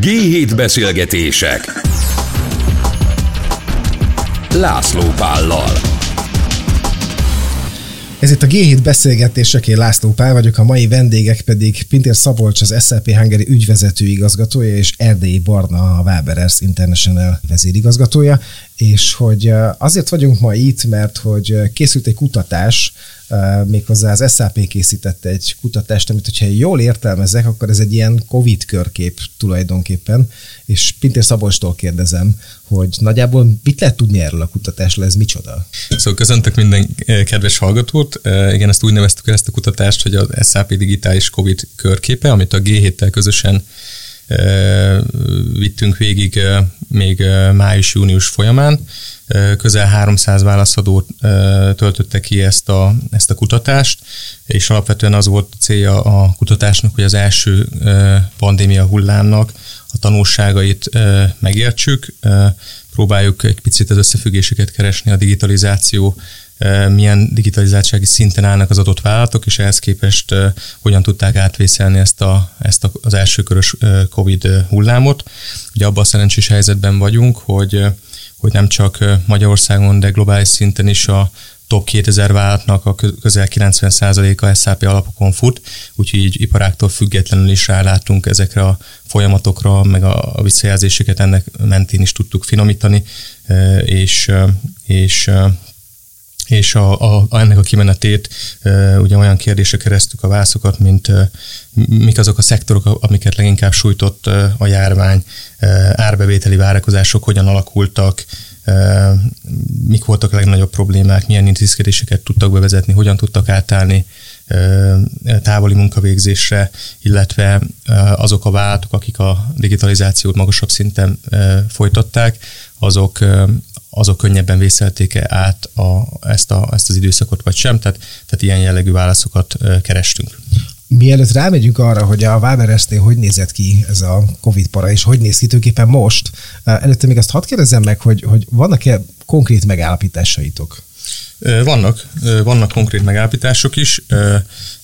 G7 beszélgetések. László Pállal. Ez itt a G7 beszélgetések, én László Pál vagyok, a mai vendégek pedig Pintér Szabolcs, az SLP Hungary ügyvezető igazgatója, és Erdélyi Barna, a Waberers International vezérigazgatója, és hogy azért vagyunk ma itt, mert hogy készült egy kutatás, méghozzá az SAP készítette egy kutatást, amit hogyha jól értelmezek, akkor ez egy ilyen COVID körkép tulajdonképpen, és Pintér Szabolcstól kérdezem, hogy nagyjából mit lehet tudni erről a kutatásról, ez micsoda? Szóval köszöntök minden kedves hallgatót. Igen, ezt úgy neveztük el ezt a kutatást, hogy az SAP digitális COVID körképe, amit a G7-tel közösen vittünk végig még május-június folyamán. Közel 300 válaszadó töltötte ki ezt a, ezt a kutatást, és alapvetően az volt a célja a kutatásnak, hogy az első pandémia hullámnak a tanulságait megértsük, próbáljuk egy picit az összefüggéseket keresni a digitalizáció milyen digitalizáltsági szinten állnak az adott vállalatok, és ehhez képest hogyan tudták átvészelni ezt, a, ezt a, az elsőkörös COVID hullámot. Ugye abban a szerencsés helyzetben vagyunk, hogy, hogy nem csak Magyarországon, de globális szinten is a top 2000 vállalatnak a közel 90%-a SAP alapokon fut, úgyhogy így iparáktól függetlenül is rálátunk ezekre a folyamatokra, meg a visszajelzéseket ennek mentén is tudtuk finomítani, és, és és a, a, ennek a kimenetét e, ugye olyan kérdésre keresztük a vászokat, mint e, mik azok a szektorok, amiket leginkább sújtott e, a járvány, e, árbevételi várakozások hogyan alakultak, e, mik voltak a legnagyobb problémák, milyen intézkedéseket tudtak bevezetni, hogyan tudtak átállni távoli munkavégzésre, illetve azok a vállalatok, akik a digitalizációt magasabb szinten folytatták, azok azok könnyebben vészelték-e át a, ezt, a, ezt az időszakot, vagy sem, tehát, tehát ilyen jellegű válaszokat kerestünk. Mielőtt rámegyünk arra, hogy a Waberesnél hogy nézett ki ez a Covid para, és hogy néz ki tulajdonképpen most, előtte még azt hadd kérdezzem meg, hogy, hogy vannak-e konkrét megállapításaitok? Vannak, vannak konkrét megállapítások is,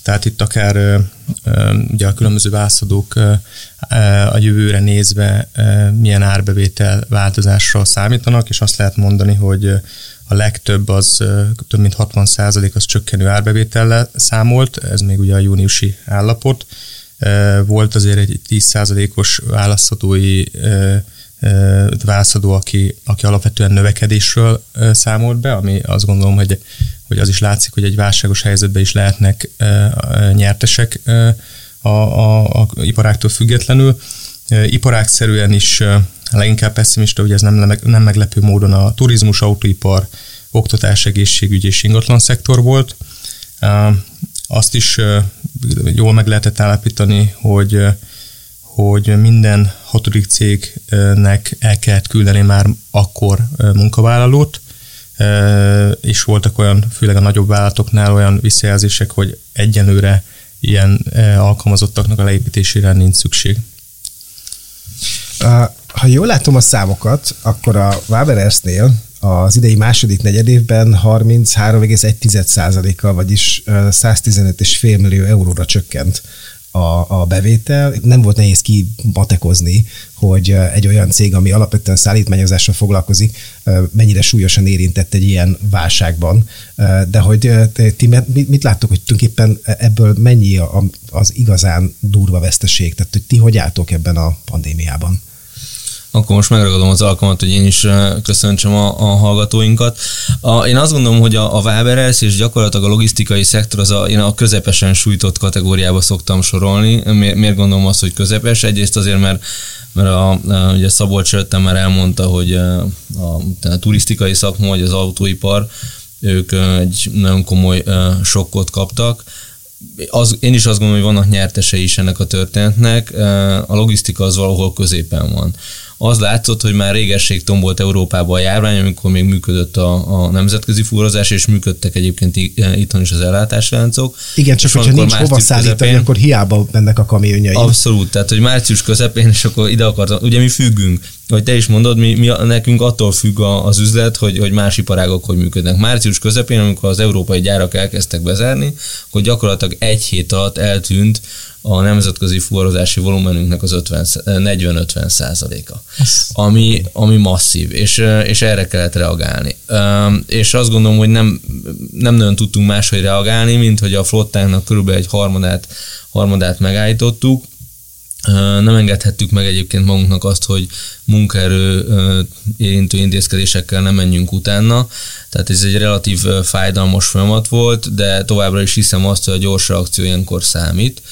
tehát itt akár ugye a különböző válaszadók a jövőre nézve milyen árbevétel változásra számítanak, és azt lehet mondani, hogy a legtöbb az több mint 60% az csökkenő árbevétellel számolt, ez még ugye a júniusi állapot. Volt azért egy 10 os válaszadói válaszadó, aki, aki alapvetően növekedésről számolt be, ami azt gondolom, hogy, hogy az is látszik, hogy egy válságos helyzetben is lehetnek nyertesek a, a, a iparáktól függetlenül. Iparákszerűen is leginkább pessimista, ugye ez nem, nem meglepő módon a turizmus, autóipar, oktatás, egészségügy és ingatlan szektor volt. Azt is jól meg lehetett állapítani, hogy hogy minden hatodik cégnek el kellett küldeni már akkor munkavállalót, és voltak olyan, főleg a nagyobb vállalatoknál olyan visszajelzések, hogy egyenlőre ilyen alkalmazottaknak a leépítésére nincs szükség. Ha jól látom a számokat, akkor a Waberersnél az idei második negyedévben 33,1%-kal, vagyis 115,5 millió euróra csökkent a, a bevétel. Nem volt nehéz kimatekozni, hogy egy olyan cég, ami alapvetően szállítmányozással foglalkozik, mennyire súlyosan érintett egy ilyen válságban. De hogy ti mit láttok, hogy tulajdonképpen ebből mennyi az igazán durva veszteség? Tehát hogy ti hogy álltok ebben a pandémiában? Akkor most megragadom az alkalmat, hogy én is köszöntsem a, a hallgatóinkat. A, én azt gondolom, hogy a, a Waberers és gyakorlatilag a logisztikai szektor az a, én a közepesen sújtott kategóriába szoktam sorolni. Miért, miért gondolom azt, hogy közepes? Egyrészt azért, mert mert a, ugye Szabolcs előttem már elmondta, hogy a, a, a turisztikai szakma, vagy az autóipar, ők egy nagyon komoly sokkot kaptak. Az, én is azt gondolom, hogy vannak nyertesei is ennek a történetnek, a logisztika az valahol középen van az látszott, hogy már régesség tombolt Európában a járvány, amikor még működött a, a nemzetközi fúrozás, és működtek egyébként itthon is az ellátásláncok. Igen, csak hogyha nincs hova szállítani, közepén, akkor hiába mennek a kamionjai. Abszolút, tehát hogy március közepén, és akkor ide akartam, ugye mi függünk, hogy te is mondod, mi, mi nekünk attól függ az üzlet, hogy, hogy más iparágok hogy működnek. Március közepén, amikor az európai gyárak elkezdtek bezárni, akkor gyakorlatilag egy hét alatt eltűnt a nemzetközi fuvarozási volumenünknek az 40-50 százaléka, ami, ami masszív, és, és erre kellett reagálni. És azt gondolom, hogy nem, nem nagyon tudtunk máshogy reagálni, mint hogy a flottánknak körülbelül egy harmadát, harmadát megállítottuk, nem engedhettük meg egyébként magunknak azt, hogy munkaerő érintő intézkedésekkel nem menjünk utána. Tehát ez egy relatív fájdalmas folyamat volt, de továbbra is hiszem azt, hogy a gyors reakció ilyenkor számít.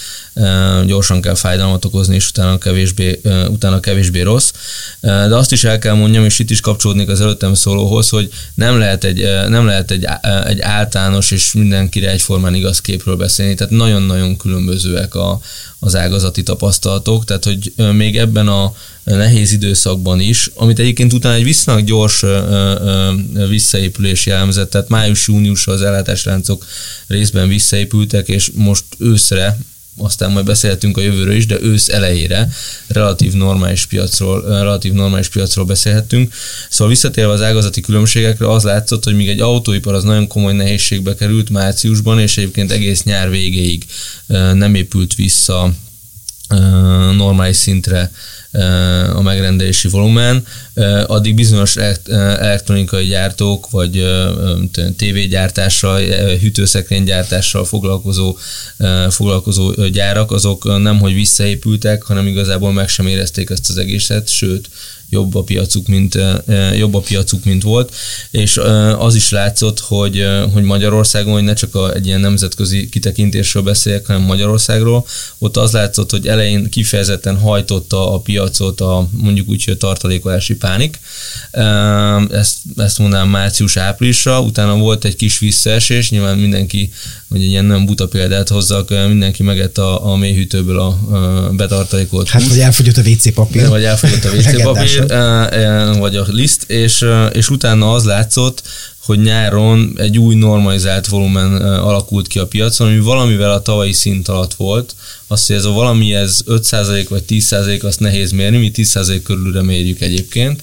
Gyorsan kell fájdalmat okozni, és utána kevésbé, utána kevésbé rossz. De azt is el kell mondjam, és itt is kapcsolódnék az előttem szólóhoz, hogy nem lehet egy, nem lehet egy, egy általános és mindenkire egyformán igaz képről beszélni, tehát nagyon-nagyon különbözőek a, az ágazati tapasztalatok, tehát hogy még ebben a nehéz időszakban is, amit egyébként utána egy viszonylag gyors visszaépülés jellemzett, tehát május-június az ellátásláncok részben visszaépültek, és most őszre aztán majd beszélhetünk a jövőről is, de ősz elejére relatív normális piacról, relatív normális piacról beszélhetünk. Szóval visszatérve az ágazati különbségekre, az látszott, hogy míg egy autóipar az nagyon komoly nehézségbe került márciusban, és egyébként egész nyár végéig nem épült vissza normális szintre a megrendelési volumen, addig bizonyos elektronikai gyártók, vagy tévégyártással, hűtőszekrénygyártással foglalkozó, foglalkozó gyárak, azok nem hogy visszaépültek, hanem igazából meg sem érezték ezt az egészet, sőt, jobb a piacuk, mint, jobb a piacuk, mint volt, és az is látszott, hogy, hogy Magyarországon, hogy ne csak a, egy ilyen nemzetközi kitekintésről beszéljek, hanem Magyarországról, ott az látszott, hogy elején kifejezetten hajtotta a piacot a mondjuk úgy, hogy a tartalékolási pánik. Ezt, ezt mondanám március-áprilisra, utána volt egy kis visszaesés, nyilván mindenki, hogy egy ilyen nem buta példát hozzak, mindenki megett a, a mélyhűtőből a, a betartalékolt Hát, vagy elfogyott a WC papír. Vagy elfogyott a WC papír, vagy a liszt, és, és utána az látszott, hogy nyáron egy új normalizált volumen alakult ki a piacon, ami valamivel a tavalyi szint alatt volt. Azt, hogy ez a valami ez 5% vagy 10% azt nehéz mérni, mi 10% körülre mérjük egyébként,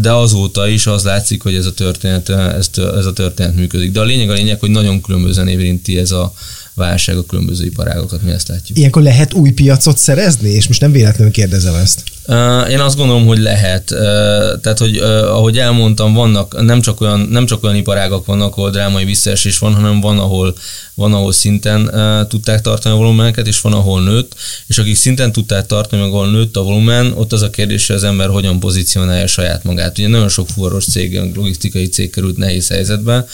de azóta is az látszik, hogy ez a történet, ez, ez a történet működik. De a lényeg a lényeg, hogy nagyon különbözően érinti ez a, válság a különböző iparágokat, mi ezt látjuk. Ilyenkor lehet új piacot szerezni, és most nem véletlenül kérdezem ezt. Én azt gondolom, hogy lehet. Tehát, hogy ahogy elmondtam, vannak nem csak olyan, nem csak olyan iparágak vannak, ahol drámai visszaesés van, hanem van, ahol, van, ahol szinten tudták tartani a volumeneket, és van, ahol nőtt, és akik szinten tudták tartani, meg ahol nőtt a volumen, ott az a kérdés, hogy az ember hogyan pozícionálja saját magát. Ugye nagyon sok fuvaros cég, logisztikai cég került nehéz helyzetbe,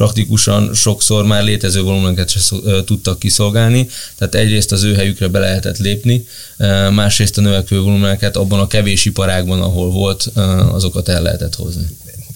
praktikusan sokszor már létező volumeneket se tudtak kiszolgálni, tehát egyrészt az ő helyükre be lehetett lépni, másrészt a növekvő volumeneket abban a kevés iparágban, ahol volt, azokat el lehetett hozni.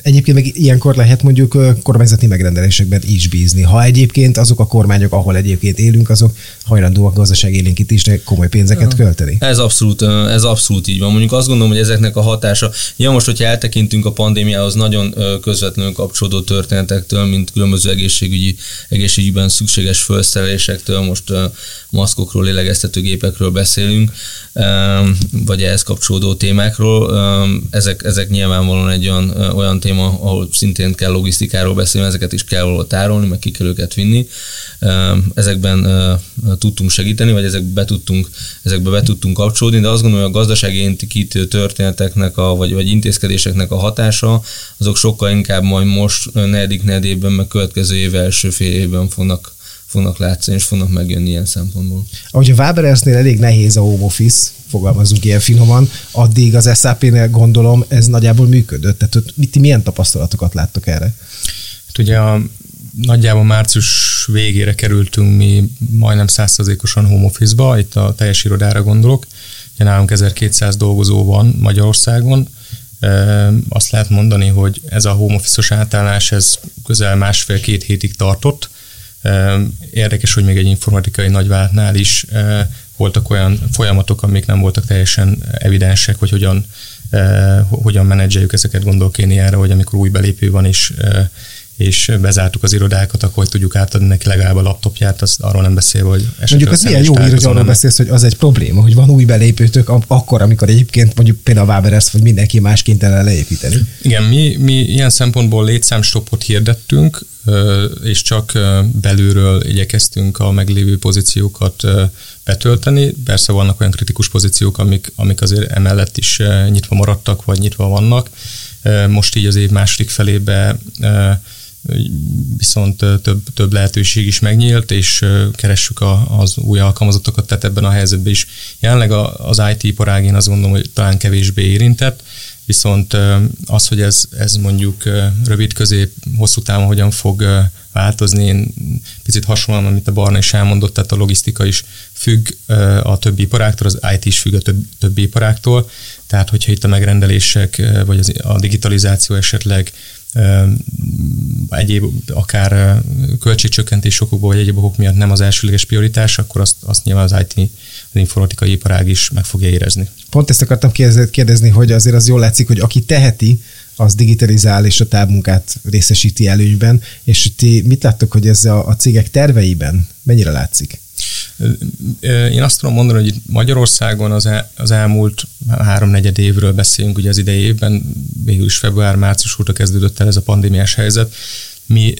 Egyébként meg ilyenkor lehet mondjuk kormányzati megrendelésekben is bízni. Ha egyébként azok a kormányok, ahol egyébként élünk, azok hajlandóak gazdaság élénkítésre komoly pénzeket költeni. Ez abszolút, ez abszolút így van. Mondjuk azt gondolom, hogy ezeknek a hatása, ja most, hogyha eltekintünk a pandémiához nagyon közvetlenül kapcsolódó történetektől, mint különböző egészségügyi, egészségügyben szükséges felszerelésektől, most maszkokról, lélegeztetőgépekről beszélünk, vagy ehhez kapcsolódó témákról, ezek, ezek nyilvánvalóan egy olyan, olyan téma, téma, ahol szintén kell logisztikáról beszélni, ezeket is kell valahol tárolni, meg ki kell őket vinni. Ezekben tudtunk segíteni, vagy ezekbe be tudtunk, ezekbe be tudtunk kapcsolódni, de azt gondolom, hogy a gazdasági éntikítő történeteknek, a, vagy, vagy intézkedéseknek a hatása, azok sokkal inkább majd most negyedik negyedében, meg következő év első fél évben fognak fognak látszani, és fognak megjönni ilyen szempontból. Ahogy a Waberersnél elég nehéz a home office, fogalmazunk ilyen finoman, addig az SAP-nél gondolom ez nagyjából működött. Tehát mit, milyen tapasztalatokat láttok erre? Hát ugye a, nagyjából március végére kerültünk mi majdnem százszerzékosan home office-ba, itt a teljes irodára gondolok. Ugye nálunk 1200 dolgozó van Magyarországon, azt lehet mondani, hogy ez a home office-os átállás ez közel másfél-két hétig tartott, Érdekes, hogy még egy informatikai nagyvállalatnál is voltak olyan folyamatok, amik nem voltak teljesen evidensek, hogy hogyan, hogyan menedzseljük ezeket, gondolok én ilyenre, hogy amikor új belépő van, és és bezártuk az irodákat, akkor tudjuk átadni neki legalább a laptopját, az arról nem beszél, hogy Mondjuk az milyen jó ír, hogy arról beszélsz, hogy az egy probléma, hogy van új belépőtök akkor, amikor egyébként mondjuk például a Waberers vagy mindenki más kénytelen leépíteni. Igen, mi, mi ilyen szempontból létszámstopot hirdettünk, és csak belülről igyekeztünk a meglévő pozíciókat betölteni. Persze vannak olyan kritikus pozíciók, amik, amik azért emellett is nyitva maradtak, vagy nyitva vannak. Most így az év második felébe viszont több, több lehetőség is megnyílt, és keressük a, az új alkalmazottakat, tehát ebben a helyzetben is. Jelenleg az IT iparág én azt gondolom, hogy talán kevésbé érintett, viszont az, hogy ez, ez mondjuk rövid, közép, hosszú távon hogyan fog változni, én picit hasonlóan, amit a Barna is elmondott, tehát a logisztika is függ a többi iparáktól, az IT is függ a több, többi iparáktól, tehát hogyha itt a megrendelések, vagy az, a digitalizáció esetleg egyéb akár költségcsökkentés okokból, vagy egyéb okok miatt nem az elsőleges prioritás, akkor azt, azt nyilván az IT, az informatikai iparág is meg fogja érezni. Pont ezt akartam kérdezni, hogy azért az jól látszik, hogy aki teheti, az digitalizál és a távmunkát részesíti előnyben, és ti mit láttok, hogy ez a, a cégek terveiben mennyire látszik? Én azt tudom mondani, hogy Magyarországon az, el, az elmúlt három-negyed évről beszélünk, ugye az idei évben, végül is február-március óta kezdődött el ez a pandémiás helyzet. Mi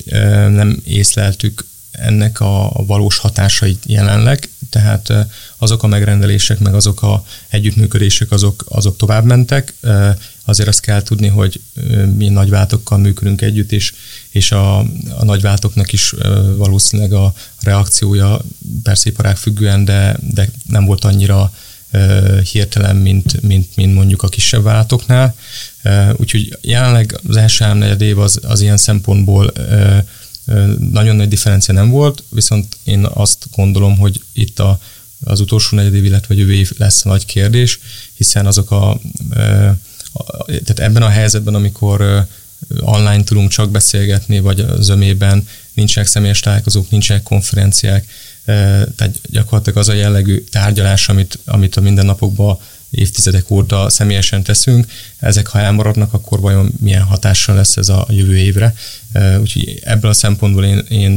nem észleltük ennek a, valós hatásait jelenleg, tehát azok a megrendelések, meg azok a együttműködések, azok, azok tovább mentek. Azért azt kell tudni, hogy mi nagyváltokkal működünk együtt, és, és a, a nagyváltoknak is valószínűleg a reakciója persze iparág függően, de, de nem volt annyira hirtelen, mint, mint, mint mondjuk a kisebb váltoknál. Úgyhogy jelenleg az első három év az, az ilyen szempontból nagyon nagy differencia nem volt, viszont én azt gondolom, hogy itt a, az utolsó negyed év, illetve jövő év lesz a nagy kérdés, hiszen azok a tehát ebben a helyzetben, amikor online tudunk csak beszélgetni, vagy a zömében nincsenek személyes találkozók, nincsenek konferenciák, tehát gyakorlatilag az a jellegű tárgyalás, amit, amit a mindennapokban évtizedek óta személyesen teszünk, ezek ha elmaradnak, akkor vajon milyen hatással lesz ez a jövő évre. Úgyhogy ebből a szempontból én, én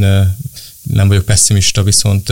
nem vagyok pessimista, viszont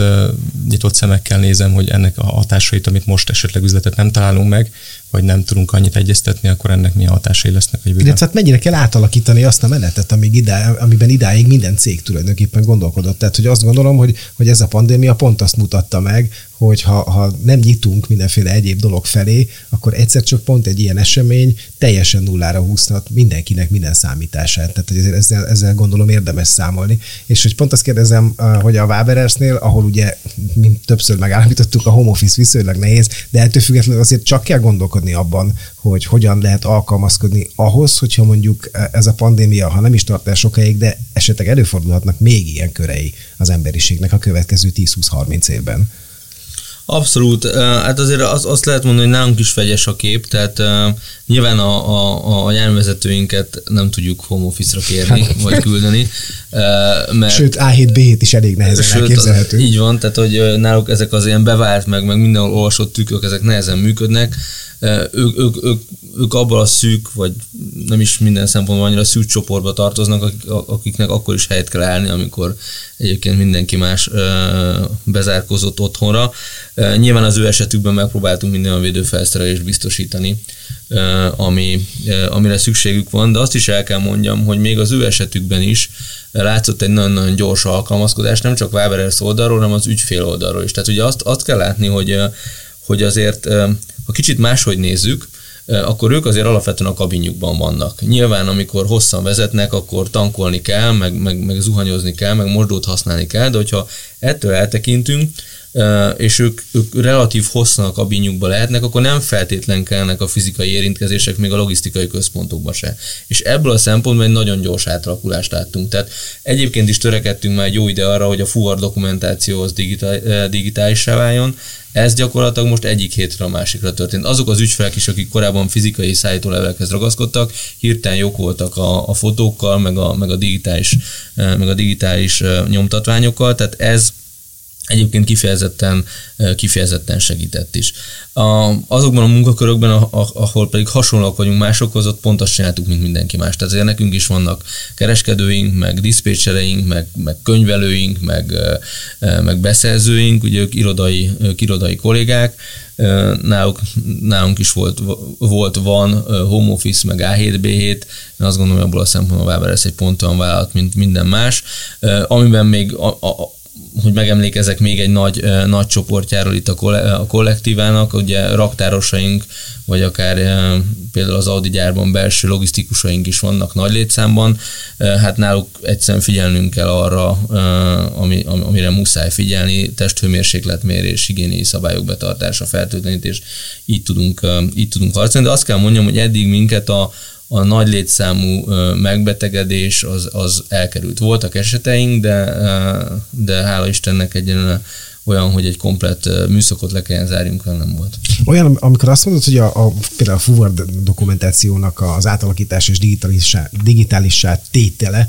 nyitott szemekkel nézem, hogy ennek a hatásait, amit most esetleg üzletet nem találunk meg, vagy nem tudunk annyit egyeztetni, akkor ennek milyen hatásai lesznek a jövőben. hát mennyire kell átalakítani azt a menetet, amíg idá, amiben idáig minden cég tulajdonképpen gondolkodott. Tehát, hogy azt gondolom, hogy, hogy ez a pandémia pont azt mutatta meg, hogy ha, ha nem nyitunk mindenféle egyéb dolog felé, akkor egyszer csak pont egy ilyen esemény teljesen nullára húzhat mindenkinek minden számítását. Tehát hogy ezzel, ezzel gondolom érdemes számolni. És hogy pont azt kérdezem, hogy a Waberersnél, ahol ugye, mint többször megállapítottuk, a home office viszonylag nehéz, de ettől függetlenül azért csak kell gondolkodni abban, hogy hogyan lehet alkalmazkodni ahhoz, hogyha mondjuk ez a pandémia, ha nem is tart el sokáig, de esetleg előfordulhatnak még ilyen körei az emberiségnek a következő 10-20-30 évben. Abszolút. Hát azért az, azt lehet mondani, hogy nálunk is vegyes a kép, tehát uh, nyilván a, a, a járművezetőinket nem tudjuk home office-ra kérni, hát. vagy küldeni. Uh, mert, sőt, A7, B7 is elég nehezen sőt, elképzelhető. Így van, tehát hogy náluk ezek az ilyen bevált, meg, meg mindenhol olvasott tükrök, ezek nehezen működnek. Ők, ők, ők, ők abban a szűk, vagy nem is minden szempontból annyira szűk csoportba tartoznak, akik, akiknek akkor is helyet kell állni, amikor egyébként mindenki más bezárkozott otthonra. Nyilván az ő esetükben megpróbáltunk minden olyan védőfelszerelést biztosítani, ami, amire szükségük van, de azt is el kell mondjam, hogy még az ő esetükben is látszott egy nagyon-nagyon gyors alkalmazkodás, nem csak Waberers oldalról, hanem az ügyfél oldalról is. Tehát ugye azt, azt kell látni, hogy, hogy azért, ha kicsit máshogy nézzük, akkor ők azért alapvetően a kabinjukban vannak. Nyilván, amikor hosszan vezetnek, akkor tankolni kell, meg, meg, meg zuhanyozni kell, meg mosdót használni kell, de hogyha ettől eltekintünk, és ők, ők relatív hosszan a kabinjukban lehetnek, akkor nem feltétlen kellnek a fizikai érintkezések még a logisztikai központokban se. És ebből a szempontból egy nagyon gyors átalakulást láttunk. Tehát egyébként is törekedtünk már egy jó ide arra, hogy a fuvar dokumentáció az digitál, digitálissá váljon, ez gyakorlatilag most egyik hétre a másikra történt. Azok az ügyfelek is, akik korábban fizikai szállítólevelekhez ragaszkodtak, hirtelen jók voltak a, a fotókkal, meg a, meg a digitális, meg a digitális nyomtatványokkal, tehát ez egyébként kifejezetten, kifejezetten segített is. A, azokban a munkakörökben, ahol pedig hasonlóak vagyunk másokhoz, ott pont azt csináltuk, mint mindenki más. Tehát azért nekünk is vannak kereskedőink, meg diszpécsereink, meg, meg könyvelőink, meg, meg beszerzőink, ugye ők irodai, ők irodai kollégák, náluk, nálunk is volt, volt van home office, meg A7, B7, én azt gondolom, hogy abból a szempontból Waber ez egy pont olyan vállalat, mint minden más, amiben még a, a, hogy megemlékezek még egy nagy, nagy csoportjáról itt a kollektívának, ugye raktárosaink, vagy akár például az Audi gyárban belső logisztikusaink is vannak nagy létszámban, hát náluk egyszerűen figyelnünk kell arra, ami, amire muszáj figyelni, testhőmérsékletmérés, higiéniai szabályok betartása, fertőtlenítés, így tudunk, így tudunk harcolni, de azt kell mondjam, hogy eddig minket a, a nagy létszámú megbetegedés az, az elkerült. Voltak eseteink, de, de hála Istennek egyenlően olyan, hogy egy komplett műszakot le kelljen zárjunk, nem volt. Olyan, amikor azt mondod, hogy a, a például a fuvar dokumentációnak az átalakítás és digitálissá, digitálissá tétele,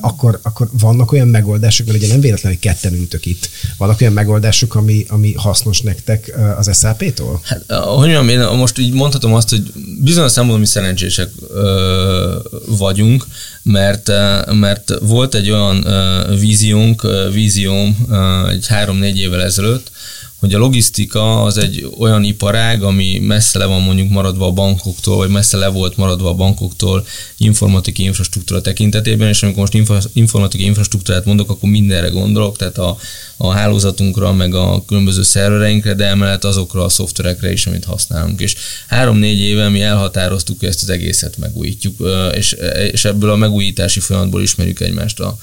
akkor, akkor vannak olyan megoldások, mert ugye nem véletlenül, hogy ketten ültök itt. Vannak olyan megoldások, ami, ami hasznos nektek az SAP-tól? Hát, hogy mondjam, én most így mondhatom azt, hogy bizonyos szempontból mi szerencsések ö, vagyunk, mert, mert volt egy olyan víziónk, vízióm egy három-négy évvel ezelőtt, hogy a logisztika az egy olyan iparág, ami messze le van mondjuk maradva a bankoktól, vagy messze le volt maradva a bankoktól informatikai infrastruktúra tekintetében, és amikor most informatikai infrastruktúrát mondok, akkor mindenre gondolok, tehát a, a hálózatunkra, meg a különböző szervereinkre, de emellett azokra a szoftverekre is, amit használunk. És három-négy éve mi elhatároztuk, hogy ezt az egészet megújítjuk, és, ebből a megújítási folyamatból ismerjük egymást a,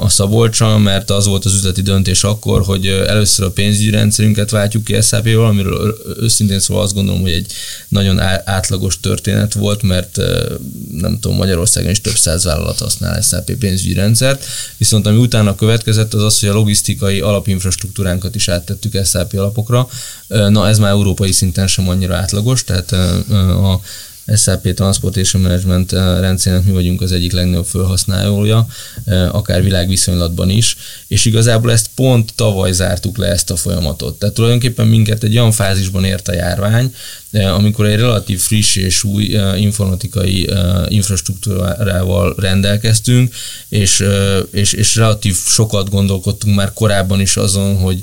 a Szabolcsal, mert az volt az üzleti döntés akkor, hogy először a pénzügyi rendszerünket váltjuk ki SAP-val, amiről őszintén szóval azt gondolom, hogy egy nagyon átlagos történet volt, mert nem tudom, Magyarországon is több száz vállalat használ SAP pénzügyi rendszert, viszont ami utána következett az az, hogy a logisztikai alapinfrastruktúránkat is áttettük SAP alapokra. Na ez már európai szinten sem annyira átlagos, tehát a SAP Transportation Management eh, rendszerének mi vagyunk az egyik legnagyobb felhasználója, eh, akár világviszonylatban is, és igazából ezt pont tavaly zártuk le ezt a folyamatot. Tehát tulajdonképpen minket egy olyan fázisban ért a járvány, amikor egy relatív friss és új informatikai infrastruktúrával rendelkeztünk, és, és, és relatív sokat gondolkodtunk már korábban is azon, hogy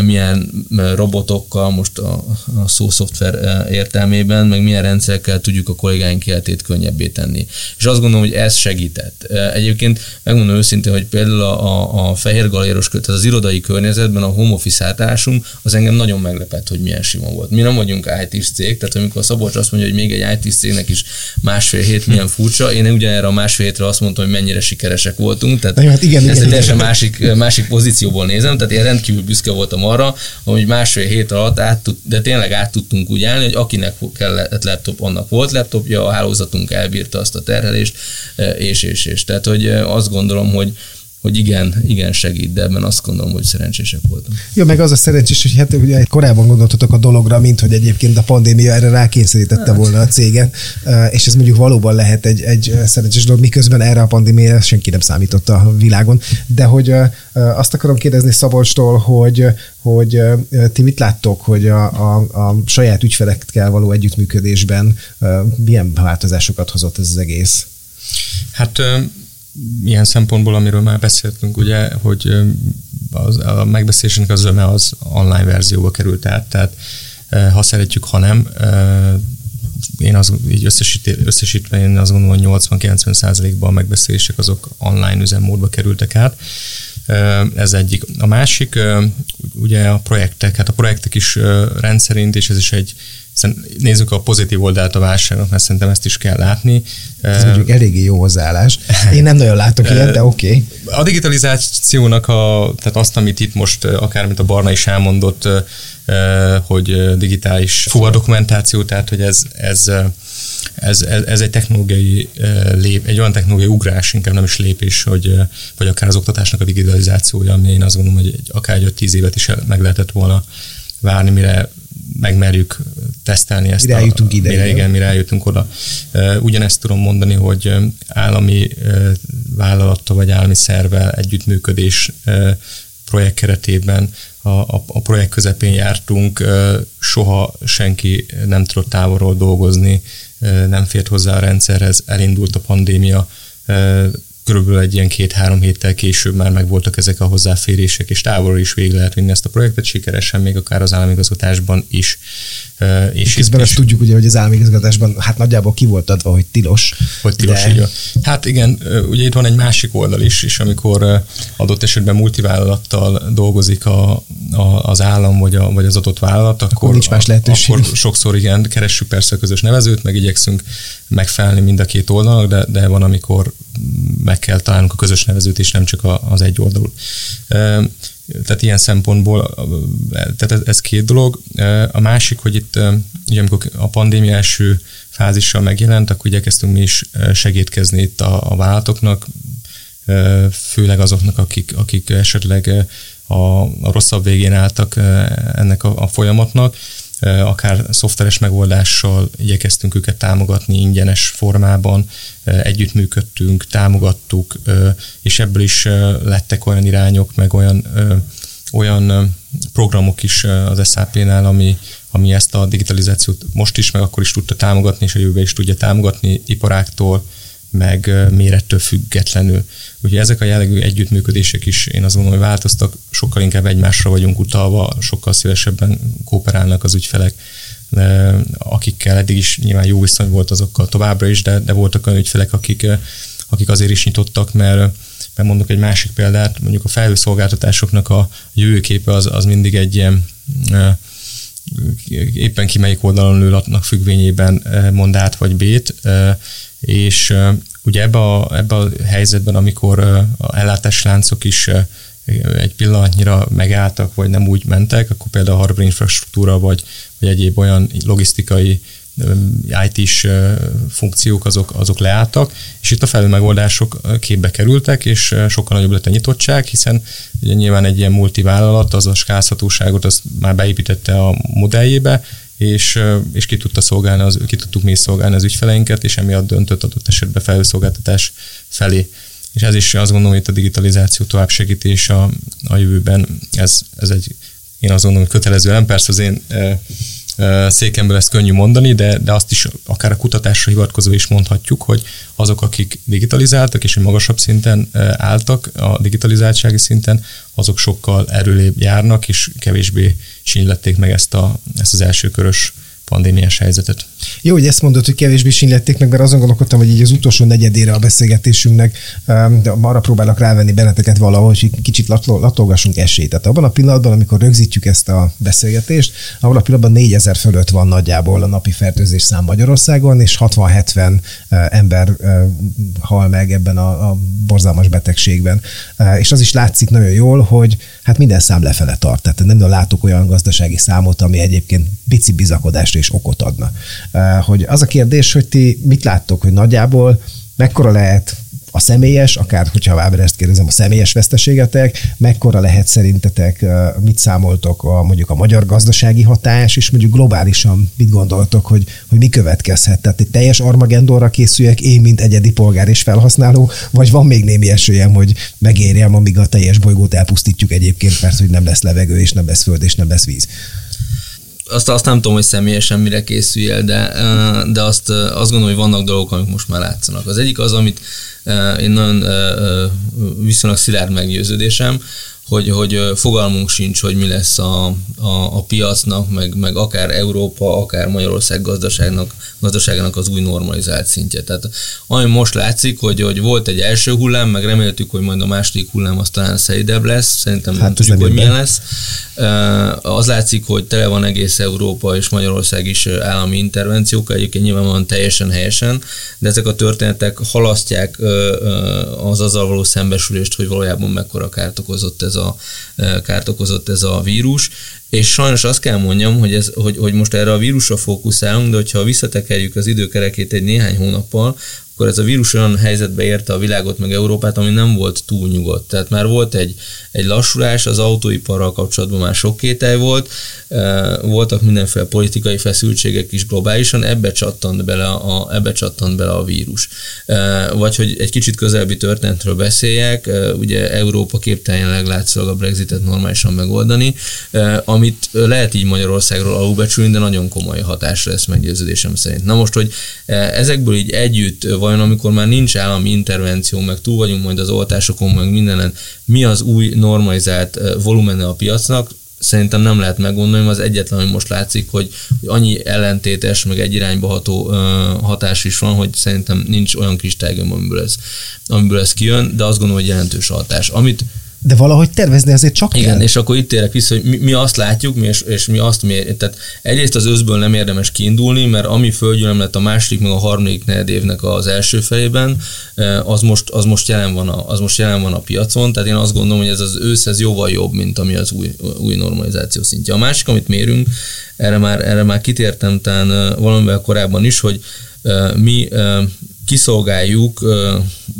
milyen robotokkal, most a, a szó szoftver értelmében, meg milyen rendszerekkel tudjuk a kollégáink életét könnyebbé tenni. És azt gondolom, hogy ez segített. Egyébként megmondom őszintén, hogy például a, a fehér galéros, tehát az irodai környezetben a home office átárásunk, az engem nagyon meglepett, hogy milyen sima volt. Mi nem vagyunk IT cég, tehát amikor a Szabolcs azt mondja, hogy még egy IT cégnek is másfél hét milyen furcsa, én ugyanerre a másfél hétre azt mondtam, hogy mennyire sikeresek voltunk, tehát hát igen, ezt igen, egy teljesen másik, másik pozícióból nézem, tehát én rendkívül büszke voltam arra, hogy másfél hét alatt át tud, de tényleg át tudtunk úgy állni, hogy akinek kellett laptop, annak volt laptopja, a hálózatunk elbírta azt a terhelést, és, és, és. Tehát, hogy azt gondolom, hogy hogy igen, igen segít, de ebben azt gondolom, hogy szerencsések voltunk. Jó, meg az a szerencsés, hogy hát ugye korábban gondoltatok a dologra, mint hogy egyébként a pandémia erre rákényszerítette hát. volna a céget, és ez mondjuk valóban lehet egy, egy szerencsés dolog, miközben erre a pandémia senki nem számított a világon. De hogy azt akarom kérdezni Szabolcstól, hogy, hogy ti mit láttok, hogy a, a, a saját ügyfelekkel való együttműködésben milyen változásokat hozott ez az egész? Hát ilyen szempontból, amiről már beszéltünk, ugye, hogy az, a megbeszélésnek az zöme az online verzióba került át, tehát ha szeretjük, ha nem, én az így összesít, összesítve én azt gondolom, hogy 80-90 százalékban a megbeszélések azok online üzemmódba kerültek át. Ez egyik. A másik, ugye a projektek, hát a projektek is rendszerint, és ez is egy nézzük a pozitív oldalt a válságnak, mert szerintem ezt is kell látni. Ez mondjuk eléggé jó hozzáállás. Én nem nagyon látok ilyet, de oké. Okay. A digitalizációnak, a, tehát azt, amit itt most, akár mint a Barna is elmondott, hogy digitális fuvardokumentáció, tehát hogy ez, ez ez, ez, ez egy technológiai lép, egy olyan technológiai ugrás, inkább nem is lépés, hogy, vagy akár az oktatásnak a digitalizációja, ami én azt gondolom, hogy egy, akár egy 5-10 évet is meg lehetett volna várni, mire megmerjük tesztelni ezt. Mire eljutunk ide. Mire, igen, mire eljutunk oda. Ugyanezt tudom mondani, hogy állami vállalattal vagy állami szervvel együttműködés projekt keretében a, a, a projekt közepén jártunk, soha senki nem tudott távolról dolgozni, nem fért hozzá a rendszerhez, elindult a pandémia, körülbelül egy ilyen két-három héttel később már megvoltak ezek a hozzáférések, és távolról is végig lehet vinni ezt a projektet sikeresen, még akár az államigazgatásban is. És közben azt tudjuk ugye, hogy az államigazgatásban hát nagyjából ki volt adva, hogy tilos. Hogy tilos, de... így Hát igen, ugye itt van egy másik oldal is, és amikor adott esetben multivállalattal dolgozik a, a, az állam vagy, a, vagy az adott vállalat, akkor, akkor nincs más lehetőség. Akkor sokszor igen, keressük persze a közös nevezőt, meg igyekszünk megfelelni mind a két oldalnak, de, de van, amikor meg kell találnunk a közös nevezőt, és nem csak az egy oldalú. Tehát ilyen szempontból, tehát ez, ez két dolog. A másik, hogy itt, ugye amikor a pandémia első fázissal megjelent, akkor igyekeztünk mi is segítkezni itt a, a vállalatoknak, főleg azoknak, akik, akik esetleg a, a rosszabb végén álltak ennek a, a folyamatnak, akár szoftveres megoldással igyekeztünk őket támogatni ingyenes formában, együttműködtünk, támogattuk, és ebből is lettek olyan irányok, meg olyan, olyan programok is az SAP-nál, ami, ami ezt a digitalizációt most is, meg akkor is tudta támogatni, és a jövőben is tudja támogatni iparáktól, meg mérettől függetlenül. Ugye ezek a jellegű együttműködések is én azt gondolom, hogy változtak, sokkal inkább egymásra vagyunk utalva, sokkal szívesebben kooperálnak az ügyfelek, akikkel eddig is nyilván jó viszony volt azokkal továbbra is, de, de voltak olyan ügyfelek, akik, akik azért is nyitottak, mert, mert mondok egy másik példát, mondjuk a felhőszolgáltatásoknak a jövőképe az, az mindig egy ilyen éppen ki melyik oldalon ül, függvényében mond át vagy bét, és ugye ebbe a, ebbe a helyzetben, amikor a ellátásláncok is egy pillanatnyira megálltak, vagy nem úgy mentek, akkor például a hardware infrastruktúra, vagy, vagy egyéb olyan logisztikai IT-s funkciók azok, azok leálltak, és itt a felül megoldások képbe kerültek, és sokkal nagyobb lett a nyitottság, hiszen ugye nyilván egy ilyen multivállalat az a skázhatóságot az már beépítette a modelljébe, és, és ki, tudta szolgálni az, ki tudtuk mi szolgálni az ügyfeleinket, és emiatt döntött adott esetben felhőszolgáltatás felé. És ez is azt gondolom, hogy a digitalizáció tovább segítés a, a jövőben, ez, ez egy, én azt gondolom, hogy kötelező, nem persze az én székemből ezt könnyű mondani, de, de azt is akár a kutatásra hivatkozva is mondhatjuk, hogy azok, akik digitalizáltak és egy magasabb szinten álltak a digitalizáltsági szinten, azok sokkal erőlébb járnak, és kevésbé sínylették meg ezt, a, ezt az első körös pandémiás helyzetet. Jó, hogy ezt mondod, hogy kevésbé sinlették meg, mert azon gondolkodtam, hogy így az utolsó negyedére a beszélgetésünknek um, de arra próbálok rávenni benneteket valahogy, hogy kicsit latolgassunk esélyt. Tehát abban a pillanatban, amikor rögzítjük ezt a beszélgetést, abban a pillanatban 4000 fölött van nagyjából a napi fertőzés szám Magyarországon, és 60-70 uh, ember uh, hal meg ebben a, a borzalmas betegségben. Uh, és az is látszik nagyon jól, hogy hát minden szám lefele tart. Tehát nem látok olyan gazdasági számot, ami egyébként pici bizakodást és okot adna. Hogy az a kérdés, hogy ti mit láttok, hogy nagyjából mekkora lehet a személyes, akár hogyha a ezt kérdezem, a személyes veszteségetek, mekkora lehet szerintetek, mit számoltok a, mondjuk a magyar gazdasági hatás, és mondjuk globálisan mit gondoltok, hogy, hogy mi következhet? Tehát egy teljes Armagendonra készüljek én, mint egyedi polgár és felhasználó, vagy van még némi esélyem, hogy megérjem, amíg a teljes bolygót elpusztítjuk egyébként, mert hogy nem lesz levegő, és nem lesz föld, és nem lesz víz azt, azt nem tudom, hogy személyesen mire készülj el, de, de azt, azt gondolom, hogy vannak dolgok, amik most már látszanak. Az egyik az, amit én nagyon viszonylag szilárd meggyőződésem, hogy, hogy fogalmunk sincs, hogy mi lesz a, a, a piacnak, meg, meg akár Európa, akár Magyarország gazdaságnak, gazdaságának az új normalizált szintje. Tehát ami most látszik, hogy, hogy volt egy első hullám, meg reméltük, hogy majd a második hullám az talán szeidebb lesz, szerintem hát nem tudjuk, hogy milyen lesz. Az látszik, hogy tele van egész Európa és Magyarország is állami intervenciókkal, egyébként nyilvánvalóan teljesen helyesen, de ezek a történetek halasztják az azzal való szembesülést, hogy valójában mekkora kárt okozott ez a, kárt okozott ez a vírus, és sajnos azt kell mondjam, hogy, ez, hogy, hogy most erre a vírusra fókuszálunk, de hogyha visszatekerjük az időkerekét egy néhány hónappal, akkor ez a vírus olyan helyzetbe érte a világot meg Európát, ami nem volt túl nyugodt. Tehát már volt egy, egy lassulás, az autóiparral kapcsolatban már sok kételj volt, voltak mindenféle politikai feszültségek is globálisan, ebbe csattant bele a, ebbe csattant bele a vírus. Vagy hogy egy kicsit közelbi történetről beszéljek, ugye Európa képtelen látszólag a Brexitet normálisan megoldani, amit lehet így Magyarországról alulbecsülni, de nagyon komoly hatásra lesz meggyőződésem szerint. Na most, hogy ezekből így együtt, vajon amikor már nincs állami intervenció, meg túl vagyunk majd az oltásokon, meg mindenen, mi az új normalizált volumene a piacnak, szerintem nem lehet meggondolni, az egyetlen, hogy most látszik, hogy, hogy annyi ellentétes, meg egy irányba ható ö, hatás is van, hogy szerintem nincs olyan kristálygömb, amiből ez, amiből ez kijön, de azt gondolom, hogy jelentős hatás. Amit de valahogy tervezni azért csak Igen, kell. és akkor itt térek vissza, hogy mi, mi azt látjuk, mi és, és mi azt mi, tehát egyrészt az özből nem érdemes kiindulni, mert ami földgyűlöm lett a második, meg a harmadik negyed évnek az első felében, eh, az most, az, most jelen van a, az most jelen van a piacon, tehát én azt gondolom, hogy ez az ősz ez jóval jobb, mint ami az új, új normalizáció szintje. A másik, amit mérünk, erre már, erre már kitértem talán eh, valamivel korábban is, hogy eh, mi kiszolgáljuk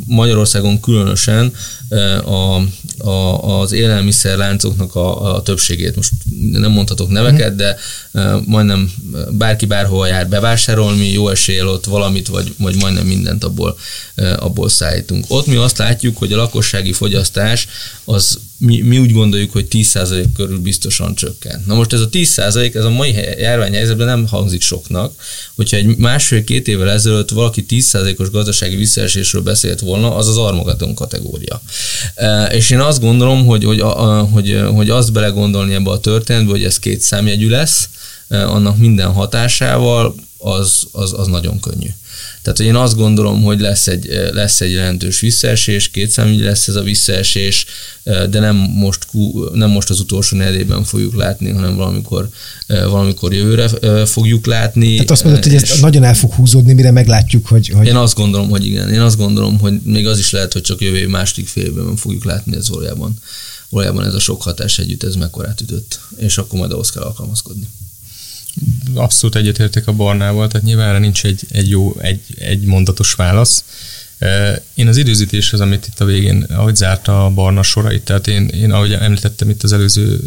Magyarországon különösen a, a, az élelmiszerláncoknak a, a többségét. Most nem mondhatok neveket, de majdnem bárki bárhol jár bevásárolni, jó eséllyel ott valamit, vagy, vagy majdnem mindent abból, abból szállítunk. Ott mi azt látjuk, hogy a lakossági fogyasztás az mi, mi úgy gondoljuk, hogy 10% körül biztosan csökken. Na most ez a 10% ez a mai járványhelyzetben nem hangzik soknak, hogyha egy másfél-két évvel ezelőtt valaki 10%-os gazdasági visszaesésről beszélt volna, az az Armageddon kategória. E, és én azt gondolom, hogy, hogy, hogy, hogy azt belegondolni ebbe a történetbe, hogy ez két számjegyű lesz, e, annak minden hatásával, az, az, az nagyon könnyű. Tehát hogy én azt gondolom, hogy lesz egy, lesz egy jelentős visszaesés, két számügy lesz ez a visszaesés, de nem most, nem most az utolsó negyedében fogjuk látni, hanem valamikor, valamikor jövőre fogjuk látni. Tehát azt mondod, hogy ez nagyon el fog húzódni, mire meglátjuk, hogy, hogy... Én azt gondolom, hogy igen. Én azt gondolom, hogy még az is lehet, hogy csak jövő második fél évben fogjuk látni ez valójában. Valójában ez a sok hatás együtt, ez mekkorát ütött, és akkor majd ahhoz kell alkalmazkodni abszolút egyetértek a Barnával, tehát nyilván erre nincs egy, egy jó, egy, egy mondatos válasz. Én az időzítéshez, amit itt a végén, ahogy zárta a Barna sorait, tehát én, én ahogy említettem itt az előző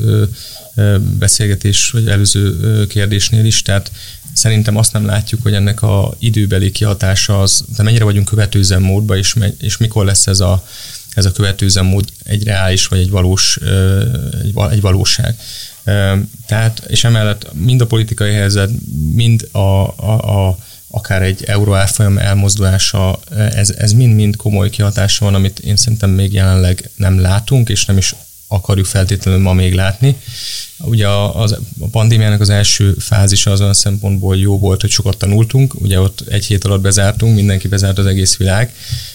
beszélgetés, vagy előző kérdésnél is, tehát szerintem azt nem látjuk, hogy ennek a időbeli kihatása az, de mennyire vagyunk követőzem módba, és, és mikor lesz ez a, ez a követőzem mód egy reális, vagy egy valós, egy valóság. Tehát, és emellett mind a politikai helyzet, mind a, a, a akár egy euró árfolyam elmozdulása, ez, ez mind-mind komoly kihatása van, amit én szerintem még jelenleg nem látunk, és nem is akarjuk feltétlenül ma még látni. Ugye a, a pandémiának az első fázisa az olyan szempontból jó volt, hogy sokat tanultunk, ugye ott egy hét alatt bezártunk, mindenki bezárt az egész világ,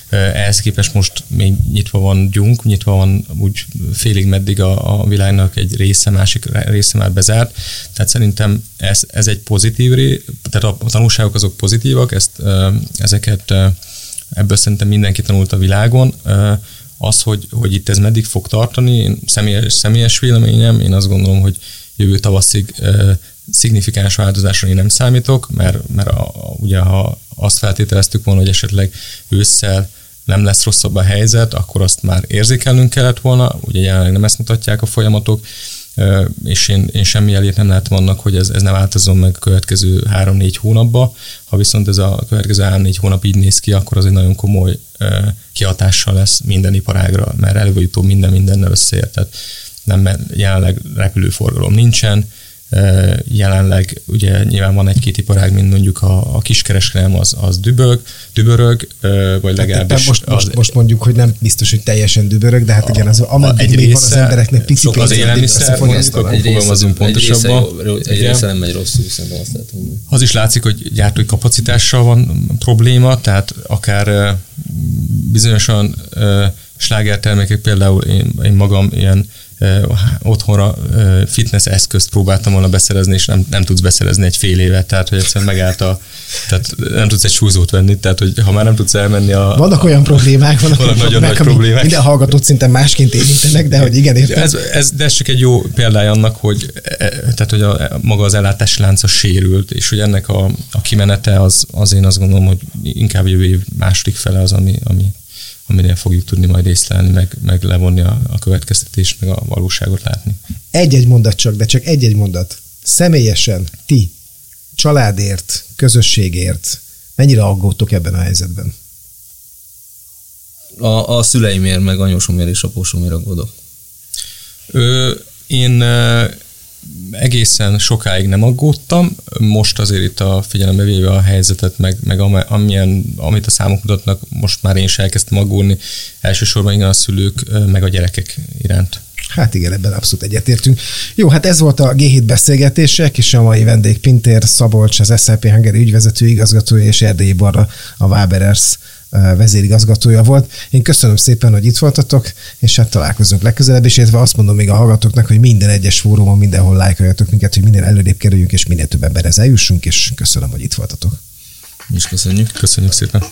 ehhez képest most még nyitva van gyunk, nyitva van úgy félig meddig a, a világnak egy része, másik része már bezárt. Tehát szerintem ez, ez egy pozitív tehát a, tanulságok azok pozitívak, ezt, ezeket ebből szerintem mindenki tanult a világon. Az, hogy, hogy itt ez meddig fog tartani, én személyes, személyes véleményem, én azt gondolom, hogy jövő tavaszig szignifikáns változásra én nem számítok, mert, mert a, ugye ha azt feltételeztük volna, hogy esetleg ősszel nem lesz rosszabb a helyzet, akkor azt már érzékelnünk kellett volna, ugye jelenleg nem ezt mutatják a folyamatok, és én, én semmi elét nem látom annak, hogy ez, ez ne változzon meg a következő 3-4 hónapba. Ha viszont ez a következő 3-4 hónap így néz ki, akkor az egy nagyon komoly kihatással lesz minden iparágra, mert előbb minden mindennel összeért. Tehát nem, jelenleg repülőforgalom nincsen, Jelenleg ugye nyilván van egy-két iparág, mint mondjuk a, a kiskereskedelem az, az dübög, dübörög, vagy legalábbis... Most, most, az, most mondjuk, hogy nem biztos, hogy teljesen dübörög, de hát igen, az, ameddig egy még része, van az embereknek pici az élelmiszer, mondjuk, akkor fogalmazunk pontosabban. Egy része nem megy rosszul, szerintem azt lehet Az is látszik, hogy gyártói kapacitással van probléma, tehát akár bizonyosan slágertermékek, például én, én magam ilyen otthonra fitness eszközt próbáltam volna beszerezni, és nem, nem tudsz beszerezni egy fél évet, tehát hogy egyszerűen megállt a, tehát nem tudsz egy súlyzót venni, tehát hogy ha már nem tudsz elmenni a... Vannak olyan problémák, vannak, vannak nagyon nagy problémák. Minden hallgatót szinte másként érintenek, de hogy igen, értem. Ez, ez, de ez csak egy jó példája annak, hogy, e, tehát, hogy a, maga az ellátási lánca sérült, és hogy ennek a, a kimenete az, az én azt gondolom, hogy inkább jövő év második fele az, ami, ami aminél fogjuk tudni majd észlelni, meg, meg levonni a, a következtetést, meg a valóságot látni. Egy-egy mondat csak, de csak egy-egy mondat. Személyesen, ti, családért, közösségért, mennyire aggódtok ebben a helyzetben? A, a szüleimért, meg anyósomért és apósomért aggódok. Ö, én egészen sokáig nem aggódtam, most azért itt a figyelembe véve a helyzetet, meg, meg amilyen, amit a számok mutatnak, most már én is elkezdtem aggódni, elsősorban igen a szülők, meg a gyerekek iránt. Hát igen, ebben abszolút egyetértünk. Jó, hát ez volt a G7 beszélgetések, és a mai vendég Pintér Szabolcs, az SZP Hungary ügyvezető igazgatója, és Erdélyi Barra, a Waberers vezérigazgatója volt. Én köszönöm szépen, hogy itt voltatok, és hát találkozunk legközelebb, és értve azt mondom még a hallgatóknak, hogy minden egyes fórumon, mindenhol lájkoljatok minket, hogy minél előrébb kerüljünk, és minél több emberhez eljussunk, és köszönöm, hogy itt voltatok. Is köszönjük. Köszönjük szépen.